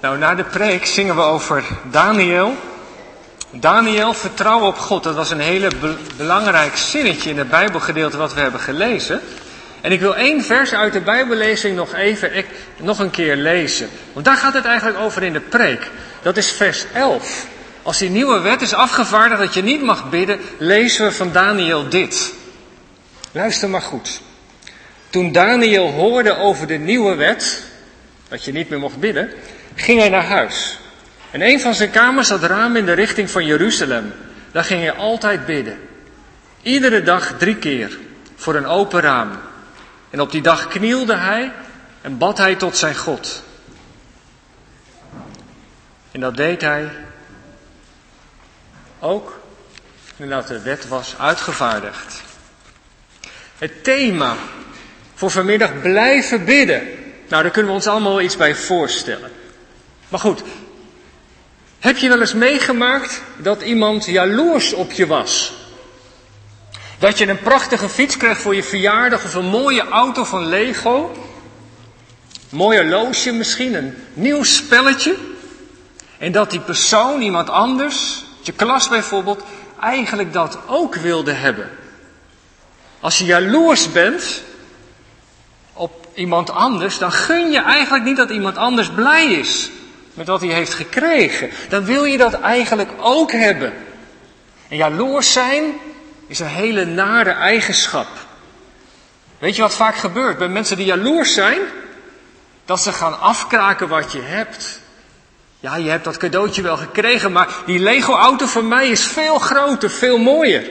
Nou, na de preek zingen we over Daniel. Daniel, vertrouw op God. Dat was een hele be belangrijk zinnetje in het Bijbelgedeelte wat we hebben gelezen. En ik wil één vers uit de Bijbellezing nog even ik, nog een keer lezen. Want daar gaat het eigenlijk over in de preek. Dat is vers 11. Als die nieuwe wet is afgevaardigd dat je niet mag bidden, lezen we van Daniel dit. Luister maar goed. Toen Daniel hoorde over de nieuwe wet, dat je niet meer mocht bidden, ging hij naar huis. En een van zijn kamers had raam in de richting van Jeruzalem. Daar ging hij altijd bidden. Iedere dag drie keer voor een open raam. En op die dag knielde hij en bad hij tot zijn God. En dat deed hij ook nadat de wet was uitgevaardigd. Het thema voor vanmiddag blijven bidden. Nou, daar kunnen we ons allemaal iets bij voorstellen. Maar goed, heb je wel eens meegemaakt dat iemand jaloers op je was? Dat je een prachtige fiets kreeg voor je verjaardag of een mooie auto van Lego? Een mooi horloge misschien, een nieuw spelletje? En dat die persoon, iemand anders, je klas bijvoorbeeld, eigenlijk dat ook wilde hebben. Als je jaloers bent op iemand anders, dan gun je eigenlijk niet dat iemand anders blij is met wat hij heeft gekregen. Dan wil je dat eigenlijk ook hebben. En jaloers zijn is een hele nare eigenschap. Weet je wat vaak gebeurt bij mensen die jaloers zijn? Dat ze gaan afkraken wat je hebt. Ja, je hebt dat cadeautje wel gekregen, maar die Lego-auto van mij is veel groter, veel mooier.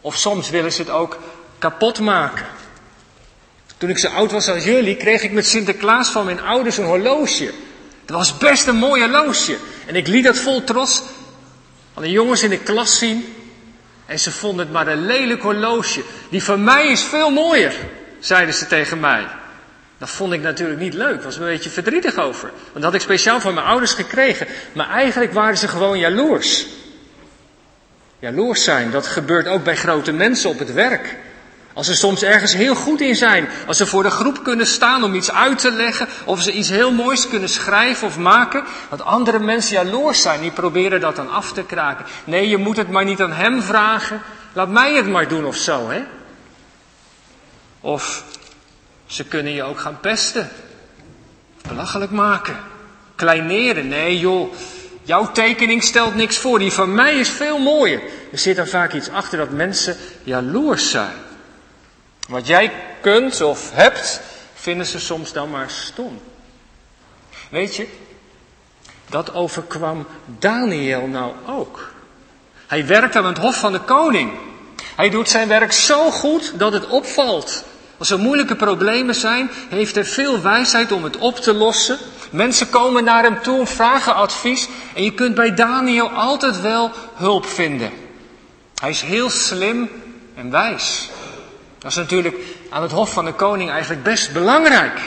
Of soms willen ze het ook kapot maken. Toen ik zo oud was als jullie, kreeg ik met Sinterklaas van mijn ouders een horloge. Dat was best een mooi horloge. En ik liet dat vol trots aan de jongens in de klas zien. En ze vonden het maar een lelijk horloge. Die van mij is veel mooier, zeiden ze tegen mij. Dat vond ik natuurlijk niet leuk. Was een beetje verdrietig over. Want dat had ik speciaal van mijn ouders gekregen. Maar eigenlijk waren ze gewoon jaloers. Jaloers zijn, dat gebeurt ook bij grote mensen op het werk. Als ze soms ergens heel goed in zijn. Als ze voor de groep kunnen staan om iets uit te leggen. Of ze iets heel moois kunnen schrijven of maken. Dat andere mensen jaloers zijn. Die proberen dat dan af te kraken. Nee, je moet het maar niet aan hem vragen. Laat mij het maar doen of zo, hè. Of ze kunnen je ook gaan pesten. Belachelijk maken. Kleineren. Nee joh, jouw tekening stelt niks voor. Die van mij is veel mooier. Er zit er vaak iets achter dat mensen jaloers zijn. Wat jij kunt of hebt, vinden ze soms dan maar stom. Weet je, dat overkwam Daniel nou ook. Hij werkt aan het hof van de koning. Hij doet zijn werk zo goed dat het opvalt. Als er moeilijke problemen zijn, heeft hij veel wijsheid om het op te lossen. Mensen komen naar hem toe en vragen advies. En je kunt bij Daniel altijd wel hulp vinden. Hij is heel slim en wijs. Dat is natuurlijk aan het Hof van de Koning eigenlijk best belangrijk.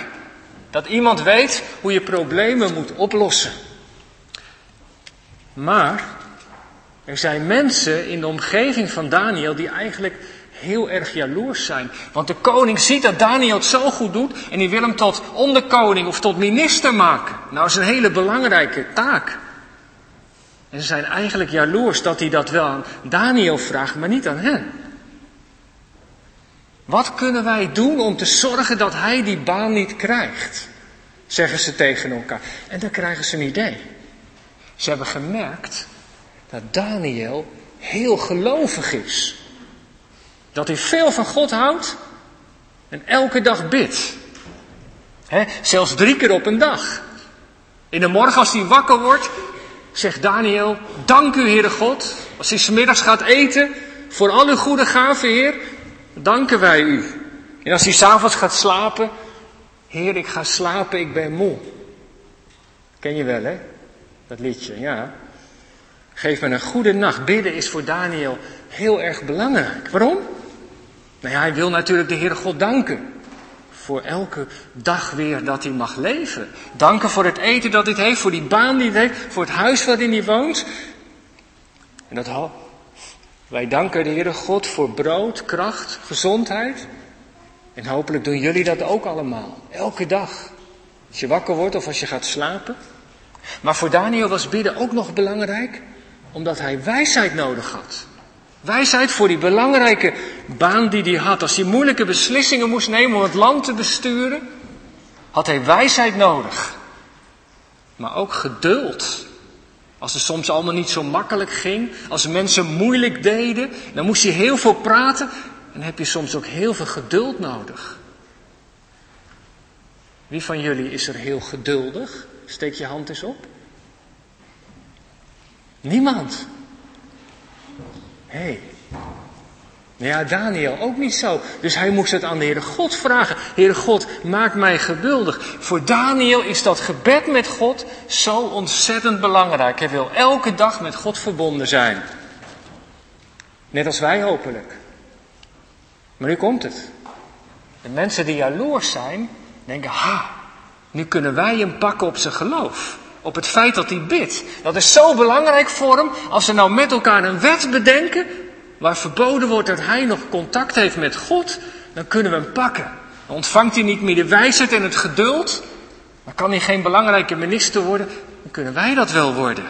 Dat iemand weet hoe je problemen moet oplossen. Maar er zijn mensen in de omgeving van Daniel die eigenlijk heel erg jaloers zijn. Want de koning ziet dat Daniel het zo goed doet en die wil hem tot onderkoning of tot minister maken. Nou, dat is een hele belangrijke taak. En ze zijn eigenlijk jaloers dat hij dat wel aan Daniel vraagt, maar niet aan hen. Wat kunnen wij doen om te zorgen dat hij die baan niet krijgt? Zeggen ze tegen elkaar. En dan krijgen ze een idee. Ze hebben gemerkt dat Daniel heel gelovig is. Dat hij veel van God houdt en elke dag bidt. Zelfs drie keer op een dag. In de morgen als hij wakker wordt, zegt Daniel, dank u Heere God. Als hij smiddags gaat eten, voor al uw goede gaven Heer, danken wij u. En als hij s'avonds gaat slapen, Heer, ik ga slapen, ik ben moe. Ken je wel, hè? Dat liedje, ja. Geef me een goede nacht. Bidden is voor Daniel heel erg belangrijk. Waarom? Nou ja, hij wil natuurlijk de Heere God danken. Voor elke dag weer dat hij mag leven. Danken voor het eten dat hij heeft, voor die baan die hij heeft, voor het huis waarin hij woont. En dat wij danken de Heere God voor brood, kracht, gezondheid. En hopelijk doen jullie dat ook allemaal. Elke dag. Als je wakker wordt of als je gaat slapen. Maar voor Daniel was bidden ook nog belangrijk, omdat hij wijsheid nodig had. Wijsheid voor die belangrijke baan die hij had. Als hij moeilijke beslissingen moest nemen om het land te besturen, had hij wijsheid nodig. Maar ook geduld. Als het soms allemaal niet zo makkelijk ging, als mensen moeilijk deden, dan moest hij heel veel praten en heb je soms ook heel veel geduld nodig. Wie van jullie is er heel geduldig? Steek je hand eens op. Niemand. Hé. Hey. Ja, Daniel ook niet zo. Dus hij moest het aan de Heere God vragen. Heere God, maak mij geduldig. Voor Daniel is dat gebed met God zo ontzettend belangrijk. Hij wil elke dag met God verbonden zijn. Net als wij hopelijk. Maar nu komt het. De mensen die jaloers zijn, denken, ha, nu kunnen wij hem pakken op zijn geloof. Op het feit dat hij bidt. Dat is zo belangrijk voor hem. Als ze nou met elkaar een wet bedenken. Waar verboden wordt dat hij nog contact heeft met God. Dan kunnen we hem pakken. Dan ontvangt hij niet meer de wijsheid en het geduld. Dan kan hij geen belangrijke minister worden. Dan kunnen wij dat wel worden.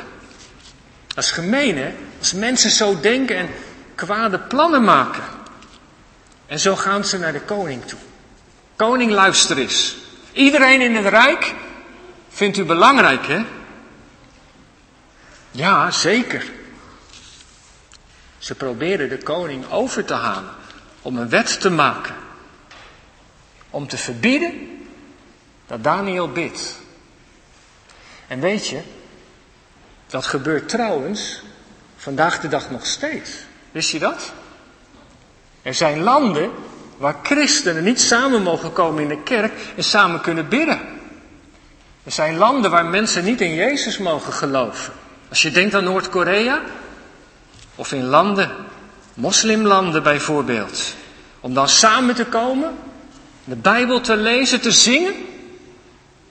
Dat is gemeen hè. Als mensen zo denken en kwade plannen maken. En zo gaan ze naar de koning toe. Koning, luister eens. Iedereen in het rijk vindt u belangrijk, hè? Ja, zeker. Ze probeerden de koning over te halen om een wet te maken. Om te verbieden dat Daniel bidt. En weet je, dat gebeurt trouwens vandaag de dag nog steeds. Wist je dat? Er zijn landen waar christenen niet samen mogen komen in de kerk en samen kunnen bidden. Er zijn landen waar mensen niet in Jezus mogen geloven. Als je denkt aan Noord-Korea of in landen, moslimlanden bijvoorbeeld, om dan samen te komen, de Bijbel te lezen, te zingen,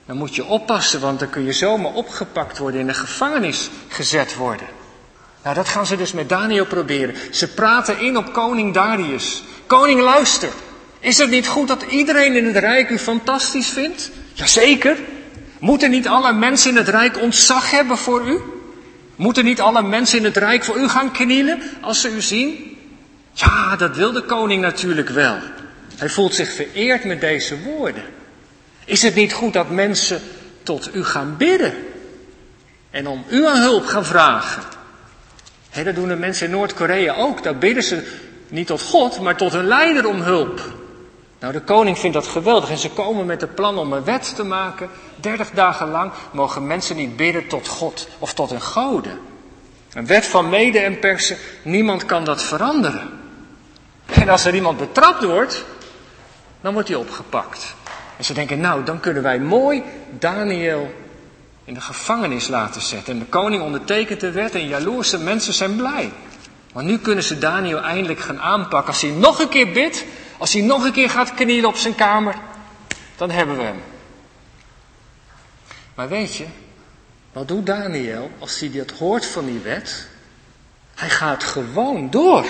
dan moet je oppassen, want dan kun je zomaar opgepakt worden, in de gevangenis gezet worden. Nou, dat gaan ze dus met Daniel proberen. Ze praten in op koning Darius. Koning, luister. Is het niet goed dat iedereen in het rijk u fantastisch vindt? Jazeker. Moeten niet alle mensen in het rijk ontzag hebben voor u? Moeten niet alle mensen in het rijk voor u gaan knielen als ze u zien? Ja, dat wil de koning natuurlijk wel. Hij voelt zich vereerd met deze woorden. Is het niet goed dat mensen tot u gaan bidden en om u aan hulp gaan vragen? Dat doen de mensen in Noord-Korea ook. Daar bidden ze niet tot God, maar tot hun leider om hulp. Nou, de koning vindt dat geweldig en ze komen met het plan om een wet te maken. Dertig dagen lang mogen mensen niet bidden tot God of tot een goden. Een wet van mede en persen, niemand kan dat veranderen. En als er iemand betrapt wordt, dan wordt hij opgepakt. En ze denken, nou, dan kunnen wij mooi Daniel in de gevangenis laten zetten. En de koning ondertekent de wet en jaloerse mensen zijn blij. Maar nu kunnen ze Daniel eindelijk gaan aanpakken. Als hij nog een keer bidt, als hij nog een keer gaat knielen op zijn kamer, dan hebben we hem. Maar weet je, wat doet Daniel als hij dat hoort van die wet? Hij gaat gewoon door.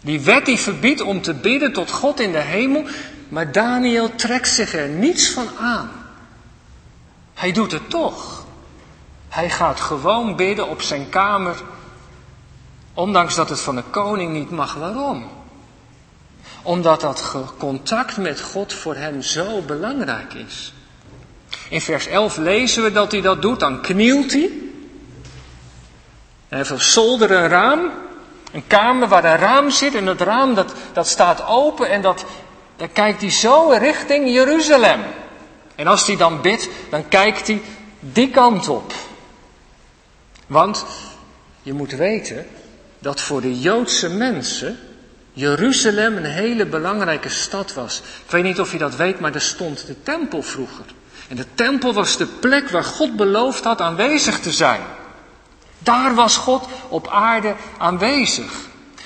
Die wet die verbiedt om te bidden tot God in de hemel, maar Daniel trekt zich er niets van aan. Hij doet het toch. Hij gaat gewoon bidden op zijn kamer, ondanks dat het van de koning niet mag. Waarom? Omdat dat contact met God voor hem zo belangrijk is. In vers 11 lezen we dat hij dat doet, dan knielt hij. Hij heeft een zolder, een raam, een kamer waar een raam zit en dat raam dat, dat staat open en dat, dan kijkt hij zo richting Jeruzalem. En als hij dan bidt, dan kijkt hij die kant op. Want je moet weten dat voor de Joodse mensen Jeruzalem een hele belangrijke stad was. Ik weet niet of je dat weet, maar er stond de tempel vroeger. En de tempel was de plek waar God beloofd had aanwezig te zijn. Daar was God op aarde aanwezig.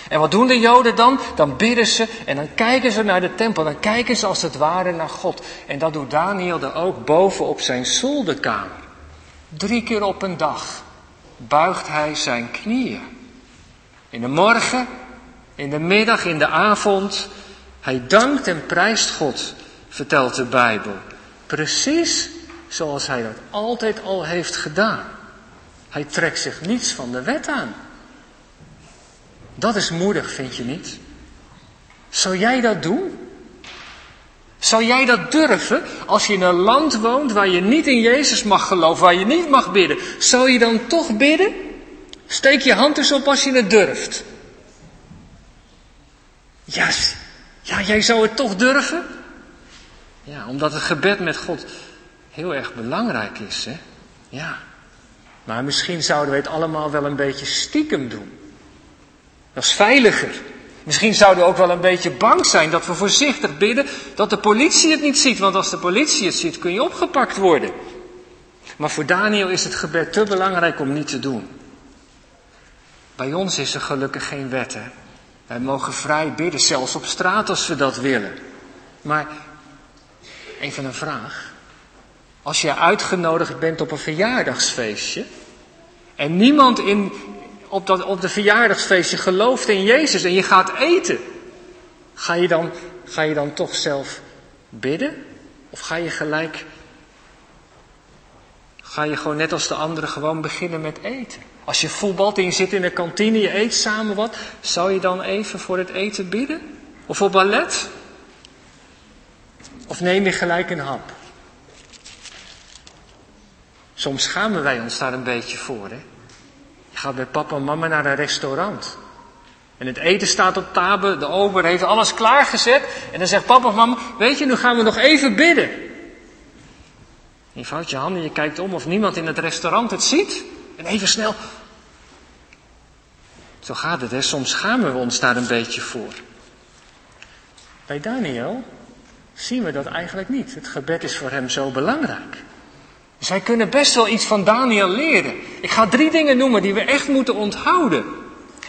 En wat doen de Joden dan? Dan bidden ze en dan kijken ze naar de tempel. Dan kijken ze als het ware naar God. En dat doet Daniel er ook boven op zijn zolderkamer. Drie keer op een dag buigt hij zijn knieën. In de morgen, in de middag, in de avond. Hij dankt en prijst God, vertelt de Bijbel. Precies zoals hij dat altijd al heeft gedaan. Hij trekt zich niets van de wet aan. Dat is moedig, vind je niet? Zou jij dat doen? Zou jij dat durven als je in een land woont waar je niet in Jezus mag geloven, waar je niet mag bidden? Zou je dan toch bidden? Steek je hand eens op als je het durft. Ja, ja, jij zou het toch durven? Ja, omdat het gebed met God heel erg belangrijk is, hè? Ja. Maar misschien zouden we het allemaal wel een beetje stiekem doen. Dat is veiliger. Misschien zouden we ook wel een beetje bang zijn dat we voorzichtig bidden dat de politie het niet ziet. Want als de politie het ziet, kun je opgepakt worden. Maar voor Daniel is het gebed te belangrijk om niet te doen. Bij ons is er gelukkig geen wet, hè. Wij mogen vrij bidden, zelfs op straat als we dat willen. Maar even een vraag. Als je uitgenodigd bent op een verjaardagsfeestje en niemand in, op, dat, op de verjaardagsfeestje gelooft in Jezus en je gaat eten, ga je dan, ga je dan toch zelf bidden? Of ga je gelijk, ga je gewoon net als de anderen gewoon beginnen met eten? Als je voetbalt en je zit in de kantine, je eet samen wat, zou je dan even voor het eten bidden? Of voor ballet? Of neem je gelijk een hap? Soms schamen wij ons daar een beetje voor. Hè? Je gaat met papa en mama naar een restaurant. En het eten staat op tafel, de ober heeft alles klaargezet. En dan zegt papa of mama, weet je, nu gaan we nog even bidden. Je vouwt je handen, je kijkt om of niemand in het restaurant het ziet. En even snel. Zo gaat het, hè. Soms schamen we ons daar een beetje voor. Bij Daniel zien we dat eigenlijk niet. Het gebed is voor hem zo belangrijk. Dus wij kunnen best wel iets van Daniel leren. Ik ga drie dingen noemen die we echt moeten onthouden.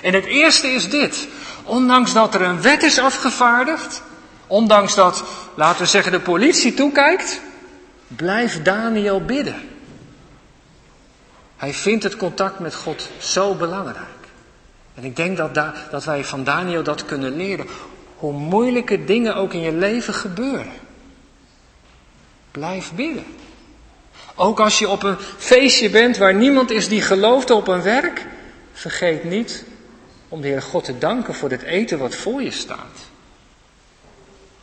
En het eerste is dit. Ondanks dat er een wet is afgevaardigd, ondanks dat, laten we zeggen, de politie toekijkt, blijft Daniel bidden. Hij vindt het contact met God zo belangrijk. En ik denk dat, dat wij van Daniel dat kunnen leren. Hoe moeilijke dingen ook in je leven gebeuren. Blijf bidden. Ook als je op een feestje bent waar niemand is die gelooft op een werk, vergeet niet om de Heer God te danken voor het eten wat voor je staat.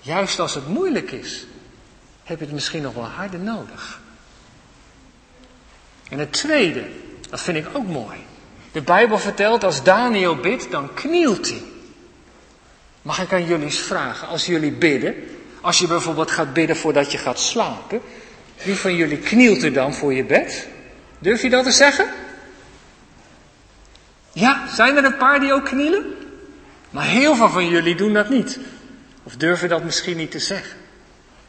Juist als het moeilijk is, heb je het misschien nog wel harder nodig. En het tweede, dat vind ik ook mooi. De Bijbel vertelt als Daniel bidt, dan knielt hij. Mag ik aan jullie eens vragen, als jullie bidden, als je bijvoorbeeld gaat bidden voordat je gaat slapen, wie van jullie knielt er dan voor je bed? Durf je dat te zeggen? Ja, zijn er een paar die ook knielen? Maar heel veel van jullie doen dat niet. Of durven dat misschien niet te zeggen.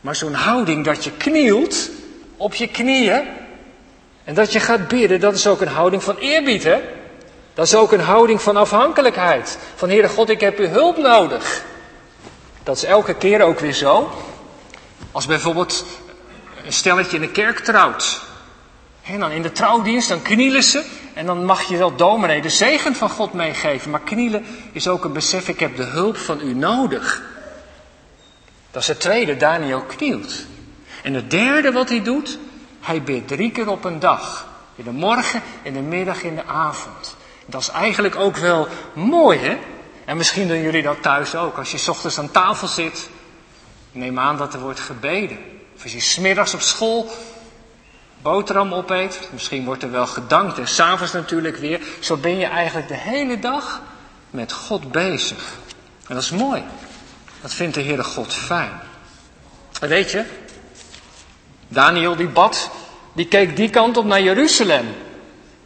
Maar zo'n houding dat je knielt op je knieën en dat je gaat bidden, dat is ook een houding van eerbied, hè? Dat is ook een houding van afhankelijkheid. Van Heere God, ik heb uw hulp nodig. Dat is elke keer ook weer zo. Als bijvoorbeeld een stelletje in de kerk trouwt. En dan in de trouwdienst, dan knielen ze. En dan mag je wel dominee de zegen van God meegeven. Maar knielen is ook een besef, ik heb de hulp van u nodig. Dat is het tweede, Daniel knielt. En het derde wat hij doet, hij bidt drie keer op een dag. In de morgen, in de middag, in de avond. Dat is eigenlijk ook wel mooi, hè? En misschien doen jullie dat thuis ook. Als je s ochtends aan tafel zit, neem aan dat er wordt gebeden. Of als je smiddags op school boterham opeet, misschien wordt er wel gedankt en s'avonds natuurlijk weer. Zo ben je eigenlijk de hele dag met God bezig. En dat is mooi. Dat vindt de Heere God fijn. En weet je, Daniel die bad, die keek die kant op naar Jeruzalem.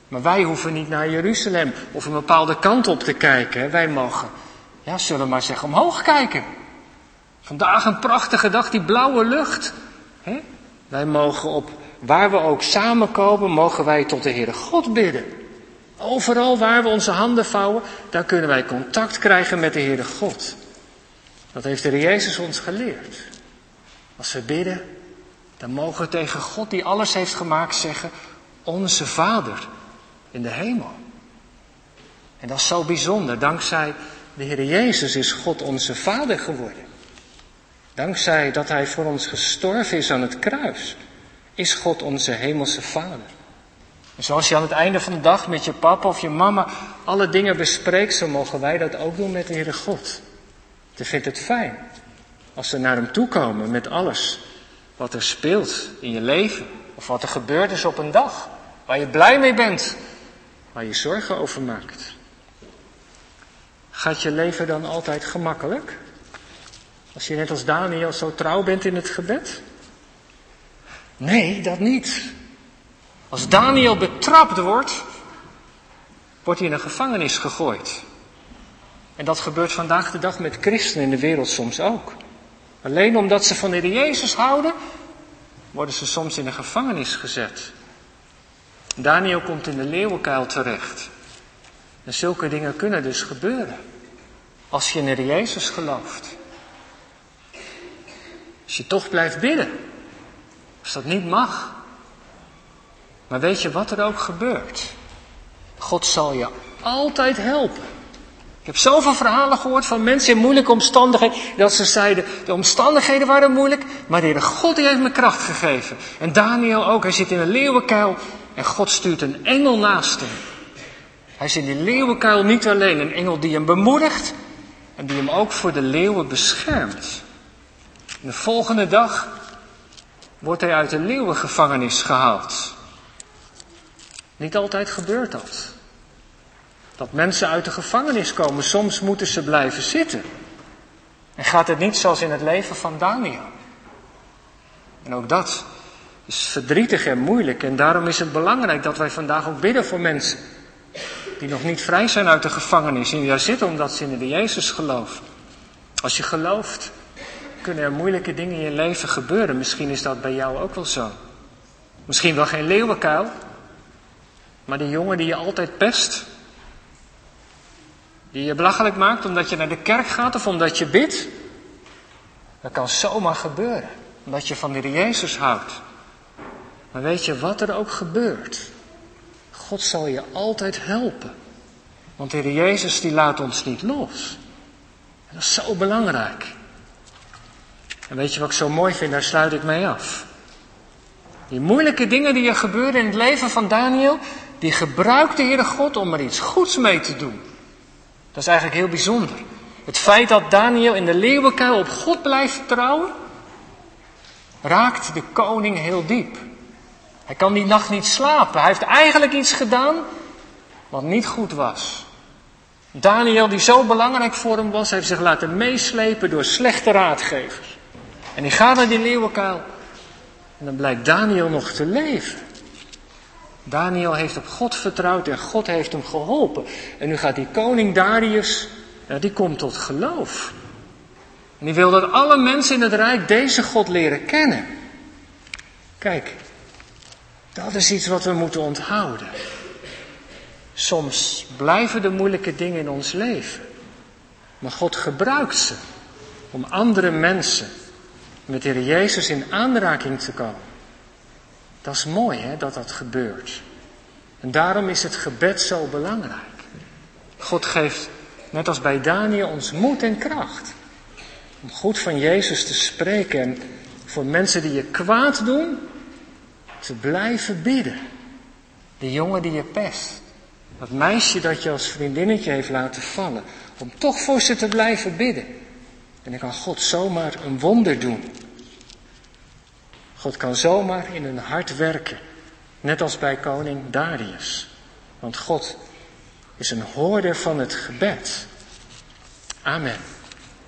Maar wij hoeven niet naar Jeruzalem of een bepaalde kant op te kijken. Wij mogen, ja, zullen we maar zeggen, omhoog kijken. Vandaag een prachtige dag, die blauwe lucht. Wij mogen op, waar we ook samenkomen, mogen wij tot de Heere God bidden. Overal waar we onze handen vouwen, daar kunnen wij contact krijgen met de Heere God. Dat heeft de Heer Jezus ons geleerd. Als we bidden, dan mogen we tegen God die alles heeft gemaakt zeggen, onze Vader in de hemel. En dat is zo bijzonder. Dankzij de Heer Jezus is God onze Vader geworden. Dankzij dat Hij voor ons gestorven is aan het kruis, is God onze hemelse Vader. En zoals je aan het einde van de dag met je papa of je mama alle dingen bespreekt, zo mogen wij dat ook doen met de Heere God. Je vindt het fijn als ze naar Hem toe komen met alles wat er speelt in je leven. Of wat er gebeurd is op een dag waar je blij mee bent, waar je zorgen over maakt. Gaat je leven dan altijd gemakkelijk? Als je net als Daniel zo trouw bent in het gebed? Nee, dat niet. Als Daniel betrapt wordt, wordt hij in een gevangenis gegooid. En dat gebeurt vandaag de dag met christenen in de wereld soms ook. Alleen omdat ze van de Jezus houden, worden ze soms in een gevangenis gezet. Daniel komt in de leeuwenkuil terecht. En zulke dingen kunnen dus gebeuren. Als je in de Jezus gelooft. Als je toch blijft bidden. Als dat niet mag. Maar weet je wat er ook gebeurt? God zal je altijd helpen. Ik heb zoveel verhalen gehoord van mensen in moeilijke omstandigheden. Dat ze zeiden, de omstandigheden waren moeilijk, maar de Heere God die heeft me kracht gegeven. En Daniel ook, hij zit in een leeuwenkuil en God stuurt een engel naast hem. Hij zit in die leeuwenkuil niet alleen, een engel die hem bemoedigt en die hem ook voor de leeuwen beschermt. de volgende dag wordt hij uit de leeuwengevangenis gehaald. Niet altijd gebeurt dat. Dat mensen uit de gevangenis komen, soms moeten ze blijven zitten. En gaat het niet zoals in het leven van Daniel. En ook dat is verdrietig en moeilijk. En daarom is het belangrijk dat wij vandaag ook bidden voor mensen die nog niet vrij zijn uit de gevangenis en die daar zitten omdat ze in de Jezus geloven. Als je gelooft, kunnen er moeilijke dingen in je leven gebeuren. Misschien is dat bij jou ook wel zo. Misschien wel geen leeuwenkuil, maar die jongen die je altijd pest, die je belachelijk maakt omdat je naar de kerk gaat of omdat je bidt, dat kan zomaar gebeuren, omdat je van de Jezus houdt. Maar weet je wat er ook gebeurt? God zal je altijd helpen. Want de Heer Jezus die laat ons niet los. En dat is zo belangrijk. En weet je wat ik zo mooi vind? Daar sluit ik mee af. Die moeilijke dingen die er gebeuren in het leven van Daniel, die gebruikt de Heere God om er iets goeds mee te doen. Dat is eigenlijk heel bijzonder. Het feit dat Daniel in de leeuwenkuil op God blijft vertrouwen, raakt de koning heel diep. Hij kan die nacht niet slapen. Hij heeft eigenlijk iets gedaan wat niet goed was. Daniel, die zo belangrijk voor hem was, heeft zich laten meeslepen door slechte raadgevers. En die gaat naar die leeuwenkuil. En dan blijkt Daniel nog te leven. Daniel heeft op God vertrouwd en God heeft hem geholpen. En nu gaat die koning Darius, die komt tot geloof. En die wil dat alle mensen in het rijk deze God leren kennen. Kijk, dat is iets wat we moeten onthouden. Soms blijven de moeilijke dingen in ons leven. Maar God gebruikt ze om andere mensen met de Heer Jezus in aanraking te komen. Dat is mooi hè, dat dat gebeurt. En daarom is het gebed zo belangrijk. God geeft, net als bij Daniel, ons moed en kracht. Om goed van Jezus te spreken en voor mensen die je kwaad doen, te blijven bidden. De jongen die je pest. Dat meisje dat je als vriendinnetje heeft laten vallen. Om toch voor ze te blijven bidden. En dan kan God zomaar een wonder doen. God kan zomaar in hun hart werken, net als bij koning Darius. Want God is een hoorder van het gebed. Amen.